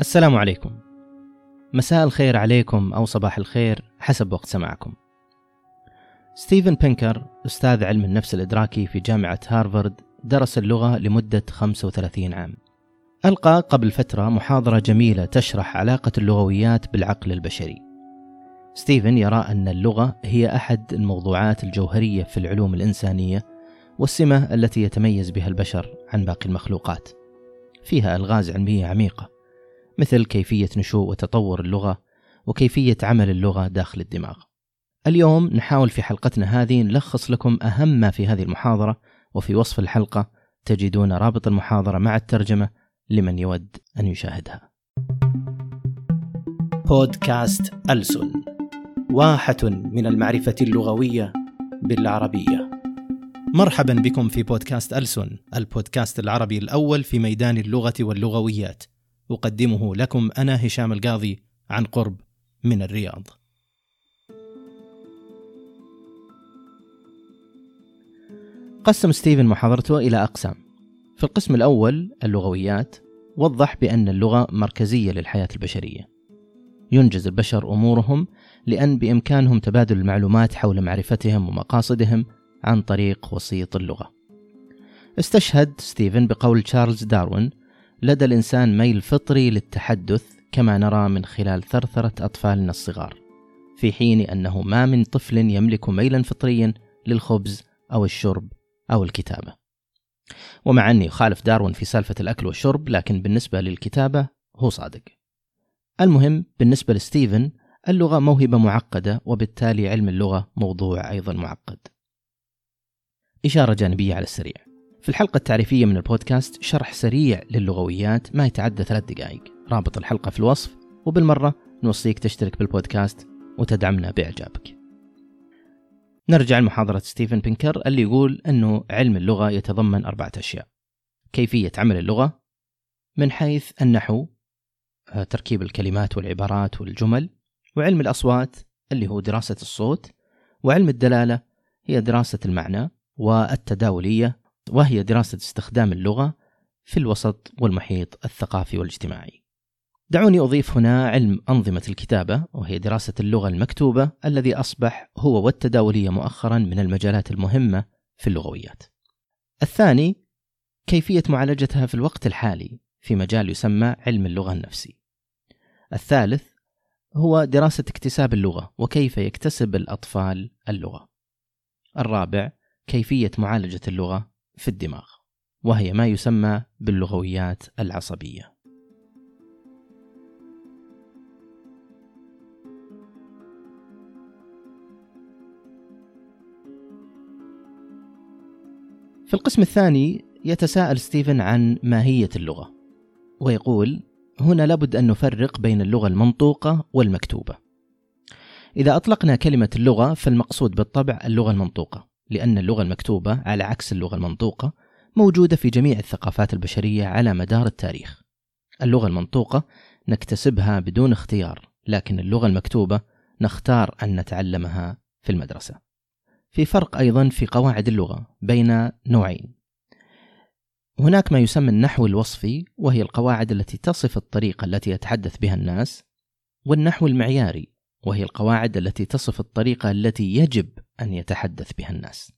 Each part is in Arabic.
السلام عليكم. مساء الخير عليكم أو صباح الخير حسب وقت سماعكم. ستيفن بينكر أستاذ علم النفس الإدراكي في جامعة هارفارد درس اللغة لمدة 35 عام. ألقى قبل فترة محاضرة جميلة تشرح علاقة اللغويات بالعقل البشري. ستيفن يرى أن اللغة هي أحد الموضوعات الجوهرية في العلوم الإنسانية والسمة التي يتميز بها البشر عن باقي المخلوقات. فيها ألغاز علمية عميقة. مثل كيفية نشوء وتطور اللغة وكيفية عمل اللغة داخل الدماغ. اليوم نحاول في حلقتنا هذه نلخص لكم أهم ما في هذه المحاضرة وفي وصف الحلقة تجدون رابط المحاضرة مع الترجمة لمن يود أن يشاهدها. بودكاست ألسن واحة من المعرفة اللغوية بالعربية. مرحبا بكم في بودكاست ألسن، البودكاست العربي الأول في ميدان اللغة واللغويات. أقدمه لكم أنا هشام القاضي عن قرب من الرياض. قسم ستيفن محاضرته إلى أقسام. في القسم الأول اللغويات وضح بأن اللغة مركزية للحياة البشرية. ينجز البشر أمورهم لأن بإمكانهم تبادل المعلومات حول معرفتهم ومقاصدهم عن طريق وسيط اللغة. استشهد ستيفن بقول تشارلز داروين لدى الإنسان ميل فطري للتحدث كما نرى من خلال ثرثرة أطفالنا الصغار في حين أنه ما من طفل يملك ميلا فطريا للخبز أو الشرب أو الكتابة. ومع أني أخالف داروين في سالفة الأكل والشرب لكن بالنسبة للكتابة هو صادق. المهم بالنسبة لستيفن اللغة موهبة معقدة وبالتالي علم اللغة موضوع أيضا معقد. إشارة جانبية على السريع. في الحلقة التعريفية من البودكاست شرح سريع للغويات ما يتعدى ثلاث دقائق. رابط الحلقة في الوصف وبالمرة نوصيك تشترك بالبودكاست وتدعمنا بإعجابك. نرجع لمحاضرة ستيفن بينكر اللي يقول أنه علم اللغة يتضمن أربعة أشياء. كيفية عمل اللغة من حيث النحو آه، تركيب الكلمات والعبارات والجمل وعلم الأصوات اللي هو دراسة الصوت وعلم الدلالة هي دراسة المعنى والتداولية وهي دراسة استخدام اللغة في الوسط والمحيط الثقافي والاجتماعي. دعوني أضيف هنا علم أنظمة الكتابة وهي دراسة اللغة المكتوبة الذي أصبح هو والتداولية مؤخرا من المجالات المهمة في اللغويات. الثاني كيفية معالجتها في الوقت الحالي في مجال يسمى علم اللغة النفسي. الثالث هو دراسة اكتساب اللغة وكيف يكتسب الأطفال اللغة. الرابع كيفية معالجة اللغة في الدماغ وهي ما يسمى باللغويات العصبية. في القسم الثاني يتساءل ستيفن عن ماهية اللغة ويقول هنا لابد أن نفرق بين اللغة المنطوقة والمكتوبة. إذا أطلقنا كلمة اللغة فالمقصود بالطبع اللغة المنطوقة لأن اللغة المكتوبة على عكس اللغة المنطوقة موجودة في جميع الثقافات البشرية على مدار التاريخ. اللغة المنطوقة نكتسبها بدون اختيار، لكن اللغة المكتوبة نختار أن نتعلمها في المدرسة. في فرق أيضا في قواعد اللغة بين نوعين. هناك ما يسمى النحو الوصفي وهي القواعد التي تصف الطريقة التي يتحدث بها الناس، والنحو المعياري وهي القواعد التي تصف الطريقة التي يجب أن يتحدث بها الناس.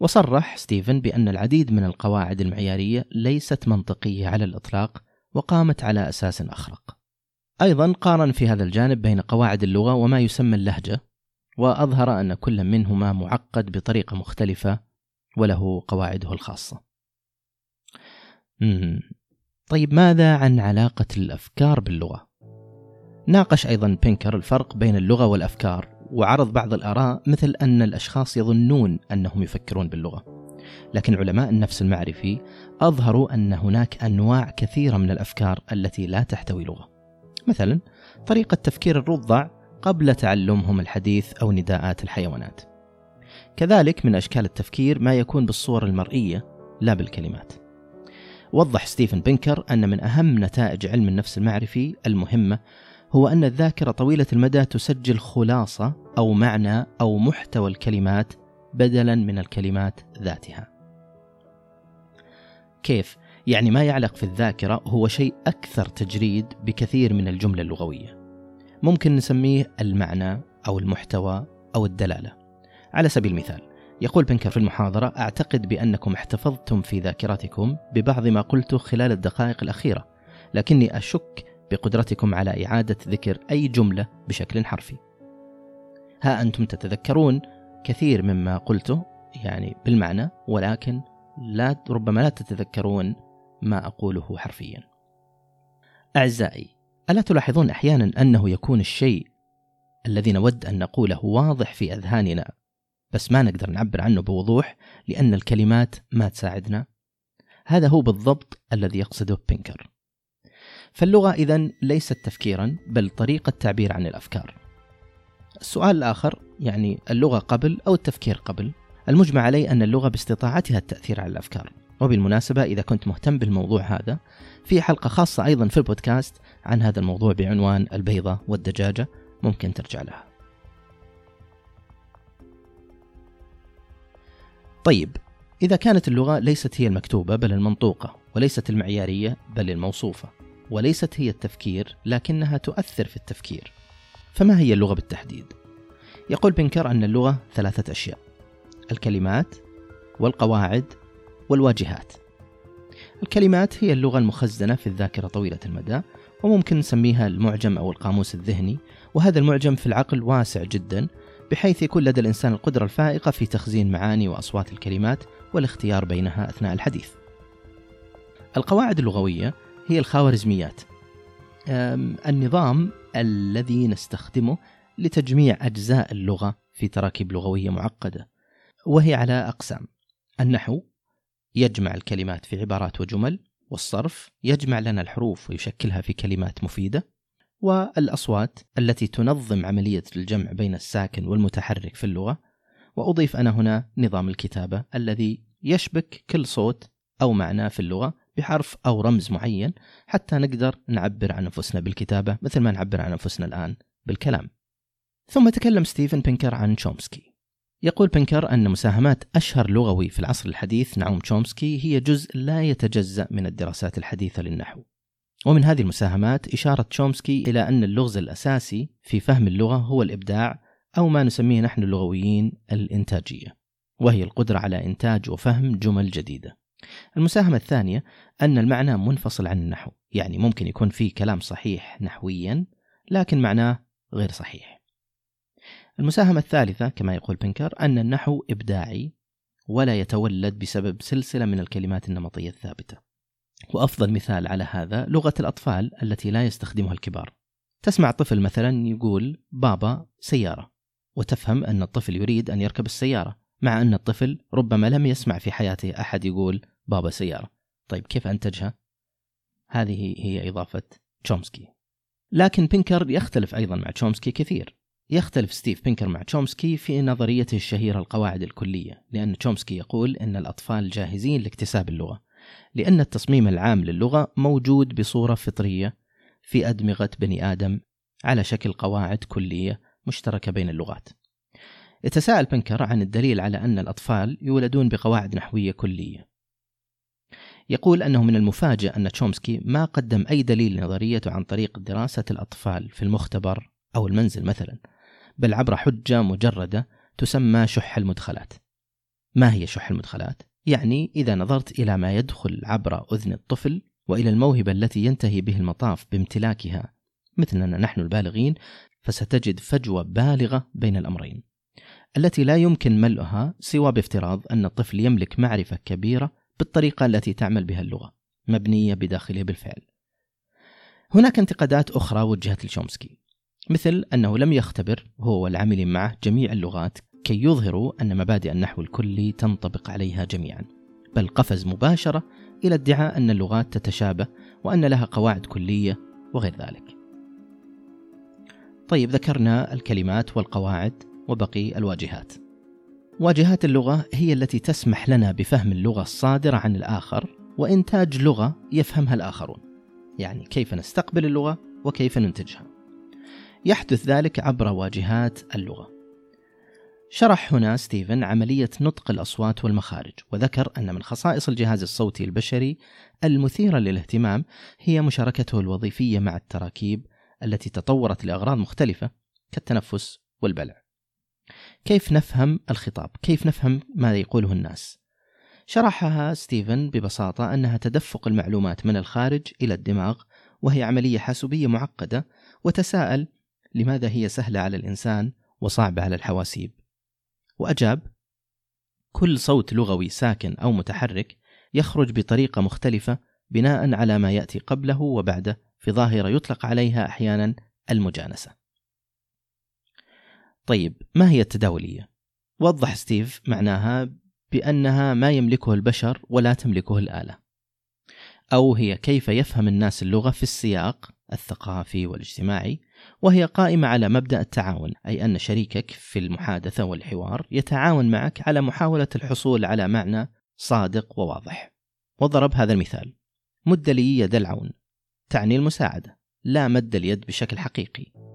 وصرح ستيفن بأن العديد من القواعد المعيارية ليست منطقية على الإطلاق وقامت على أساس أخرق. أيضا قارن في هذا الجانب بين قواعد اللغة وما يسمى اللهجة وأظهر أن كل منهما معقد بطريقة مختلفة وله قواعده الخاصة. مم. طيب ماذا عن علاقة الأفكار باللغة؟ ناقش أيضا بينكر الفرق بين اللغة والأفكار وعرض بعض الآراء مثل أن الأشخاص يظنون أنهم يفكرون باللغة. لكن علماء النفس المعرفي أظهروا أن هناك أنواع كثيرة من الأفكار التي لا تحتوي لغة. مثلا طريقة تفكير الرضع قبل تعلمهم الحديث أو نداءات الحيوانات. كذلك من أشكال التفكير ما يكون بالصور المرئية لا بالكلمات. وضح ستيفن بنكر أن من أهم نتائج علم النفس المعرفي المهمة هو أن الذاكرة طويلة المدى تسجل خلاصة أو معنى أو محتوى الكلمات بدلا من الكلمات ذاتها. كيف؟ يعني ما يعلق في الذاكرة هو شيء أكثر تجريد بكثير من الجملة اللغوية ممكن نسميه المعنى أو المحتوى أو الدلالة على سبيل المثال يقول بنكر في المحاضرة أعتقد بأنكم احتفظتم في ذاكرتكم ببعض ما قلته خلال الدقائق الأخيرة لكني أشك بقدرتكم على إعادة ذكر أي جملة بشكل حرفي. ها أنتم تتذكرون كثير مما قلته يعني بالمعنى ولكن لا ربما لا تتذكرون ما أقوله حرفيا. أعزائي ألا تلاحظون أحيانا أنه يكون الشيء الذي نود أن نقوله واضح في أذهاننا بس ما نقدر نعبر عنه بوضوح لأن الكلمات ما تساعدنا؟ هذا هو بالضبط الذي يقصده بينكر. فاللغة إذا ليست تفكيرا بل طريقة تعبير عن الأفكار. السؤال الآخر يعني اللغة قبل أو التفكير قبل؟ المجمع عليه أن اللغة باستطاعتها التأثير على الأفكار. وبالمناسبة إذا كنت مهتم بالموضوع هذا في حلقة خاصة أيضا في البودكاست عن هذا الموضوع بعنوان البيضة والدجاجة ممكن ترجع لها. طيب إذا كانت اللغة ليست هي المكتوبة بل المنطوقة وليست المعيارية بل الموصوفة. وليست هي التفكير لكنها تؤثر في التفكير. فما هي اللغة بالتحديد؟ يقول بنكر أن اللغة ثلاثة أشياء الكلمات والقواعد والواجهات. الكلمات هي اللغة المخزنة في الذاكرة طويلة المدى وممكن نسميها المعجم أو القاموس الذهني وهذا المعجم في العقل واسع جدا بحيث يكون لدى الإنسان القدرة الفائقة في تخزين معاني وأصوات الكلمات والاختيار بينها أثناء الحديث. القواعد اللغوية هي الخوارزميات. النظام الذي نستخدمه لتجميع أجزاء اللغة في تراكيب لغوية معقدة وهي على أقسام. النحو يجمع الكلمات في عبارات وجمل والصرف يجمع لنا الحروف ويشكلها في كلمات مفيدة والأصوات التي تنظم عملية الجمع بين الساكن والمتحرك في اللغة. وأضيف أنا هنا نظام الكتابة الذي يشبك كل صوت أو معنى في اللغة بحرف أو رمز معين حتى نقدر نعبر عن أنفسنا بالكتابة مثل ما نعبر عن أنفسنا الآن بالكلام. ثم تكلم ستيفن بينكر عن تشومسكي. يقول بينكر أن مساهمات أشهر لغوي في العصر الحديث نعوم تشومسكي هي جزء لا يتجزأ من الدراسات الحديثة للنحو. ومن هذه المساهمات إشارة تشومسكي إلى أن اللغز الأساسي في فهم اللغة هو الإبداع أو ما نسميه نحن اللغويين الإنتاجية وهي القدرة على إنتاج وفهم جمل جديدة. المساهمة الثانية أن المعنى منفصل عن النحو يعني ممكن يكون في كلام صحيح نحويا لكن معناه غير صحيح. المساهمة الثالثة كما يقول بنكر أن النحو إبداعي ولا يتولد بسبب سلسلة من الكلمات النمطية الثابتة. وأفضل مثال على هذا لغة الأطفال التي لا يستخدمها الكبار. تسمع طفل مثلا يقول بابا سيارة وتفهم أن الطفل يريد أن يركب السيارة مع أن الطفل ربما لم يسمع في حياته أحد يقول بابا سيارة. طيب كيف أنتجها؟ هذه هي إضافة تشومسكي. لكن بينكر يختلف أيضا مع تشومسكي كثير. يختلف ستيف بينكر مع تشومسكي في نظريته الشهيرة القواعد الكلية لأن تشومسكي يقول أن الأطفال جاهزين لاكتساب اللغة لأن التصميم العام للغة موجود بصورة فطرية في أدمغة بني آدم على شكل قواعد كلية مشتركة بين اللغات. يتساءل بنكر عن الدليل على أن الأطفال يولدون بقواعد نحوية كلية. يقول أنه من المفاجئ أن تشومسكي ما قدم أي دليل لنظريته عن طريق دراسة الأطفال في المختبر أو المنزل مثلا بل عبر حجة مجردة تسمى شح المدخلات ما هي شح المدخلات؟ يعني إذا نظرت إلى ما يدخل عبر أذن الطفل وإلى الموهبة التي ينتهي به المطاف بامتلاكها مثلنا نحن البالغين فستجد فجوة بالغة بين الأمرين التي لا يمكن ملؤها سوى بافتراض أن الطفل يملك معرفة كبيرة بالطريقة التي تعمل بها اللغة مبنية بداخله بالفعل. هناك انتقادات أخرى وجهت لشومسكي مثل أنه لم يختبر هو والعاملين معه جميع اللغات كي يظهروا أن مبادئ النحو الكلي تنطبق عليها جميعا بل قفز مباشرة إلى ادعاء أن اللغات تتشابه وأن لها قواعد كلية وغير ذلك. طيب ذكرنا الكلمات والقواعد وبقي الواجهات. واجهات اللغة هي التي تسمح لنا بفهم اللغة الصادرة عن الآخر وإنتاج لغة يفهمها الآخرون. يعني كيف نستقبل اللغة وكيف ننتجها. يحدث ذلك عبر واجهات اللغة. شرح هنا ستيفن عملية نطق الأصوات والمخارج وذكر أن من خصائص الجهاز الصوتي البشري المثيرة للاهتمام هي مشاركته الوظيفية مع التراكيب التي تطورت لأغراض مختلفة كالتنفس والبلع. كيف نفهم الخطاب؟ كيف نفهم ما يقوله الناس؟ شرحها ستيفن ببساطة أنها تدفق المعلومات من الخارج إلى الدماغ وهي عملية حاسوبية معقدة وتساءل لماذا هي سهلة على الإنسان وصعبة على الحواسيب وأجاب كل صوت لغوي ساكن أو متحرك يخرج بطريقة مختلفة بناء على ما يأتي قبله وبعده في ظاهرة يطلق عليها أحيانا المجانسة طيب ما هي التداولية؟ وضح ستيف معناها بأنها ما يملكه البشر ولا تملكه الآلة. أو هي كيف يفهم الناس اللغة في السياق الثقافي والاجتماعي وهي قائمة على مبدأ التعاون أي أن شريكك في المحادثة والحوار يتعاون معك على محاولة الحصول على معنى صادق وواضح. وضرب هذا المثال. مد لي يد العون. تعني المساعدة. لا مد اليد بشكل حقيقي.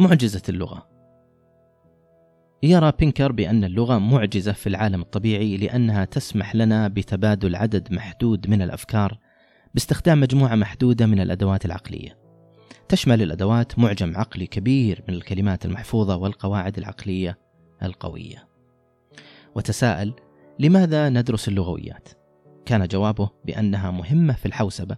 معجزة اللغة يرى بينكر بأن اللغة معجزة في العالم الطبيعي لأنها تسمح لنا بتبادل عدد محدود من الأفكار باستخدام مجموعة محدودة من الأدوات العقلية. تشمل الأدوات معجم عقلي كبير من الكلمات المحفوظة والقواعد العقلية القوية. وتساءل: لماذا ندرس اللغويات؟ كان جوابه بأنها مهمة في الحوسبة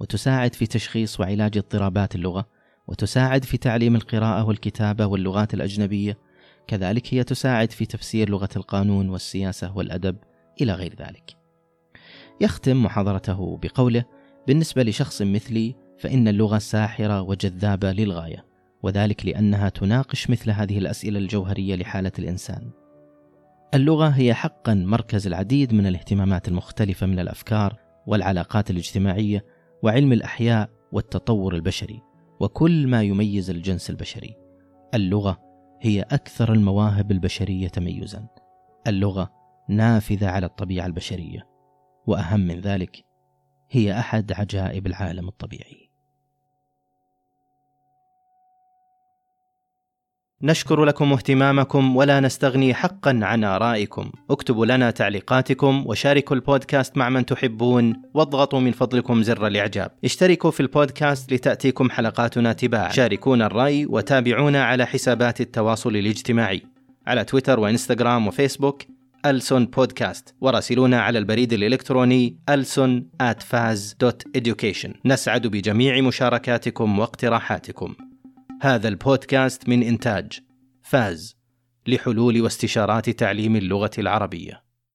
وتساعد في تشخيص وعلاج اضطرابات اللغة وتساعد في تعليم القراءة والكتابة واللغات الأجنبية كذلك هي تساعد في تفسير لغة القانون والسياسة والأدب إلى غير ذلك. يختم محاضرته بقوله: بالنسبة لشخص مثلي فإن اللغة ساحرة وجذابة للغاية، وذلك لأنها تناقش مثل هذه الأسئلة الجوهرية لحالة الإنسان. اللغة هي حقا مركز العديد من الاهتمامات المختلفة من الأفكار والعلاقات الاجتماعية وعلم الأحياء والتطور البشري، وكل ما يميز الجنس البشري. اللغة هي أكثر المواهب البشرية تميزا. اللغة نافذة على الطبيعة البشرية، وأهم من ذلك هي أحد عجائب العالم الطبيعي. نشكر لكم اهتمامكم ولا نستغني حقا عن آرائكم. اكتبوا لنا تعليقاتكم وشاركوا البودكاست مع من تحبون. واضغطوا من فضلكم زر الإعجاب. اشتركوا في البودكاست لتأتيكم حلقاتنا تباعا. شاركونا الرأي وتابعونا على حسابات التواصل الاجتماعي. على تويتر وإنستغرام وفيسبوك ألسون بودكاست. وراسلونا على البريد الإلكتروني ألسون education. نسعد بجميع مشاركاتكم واقتراحاتكم. هذا البودكاست من إنتاج فاز لحلول واستشارات تعليم اللغة العربية.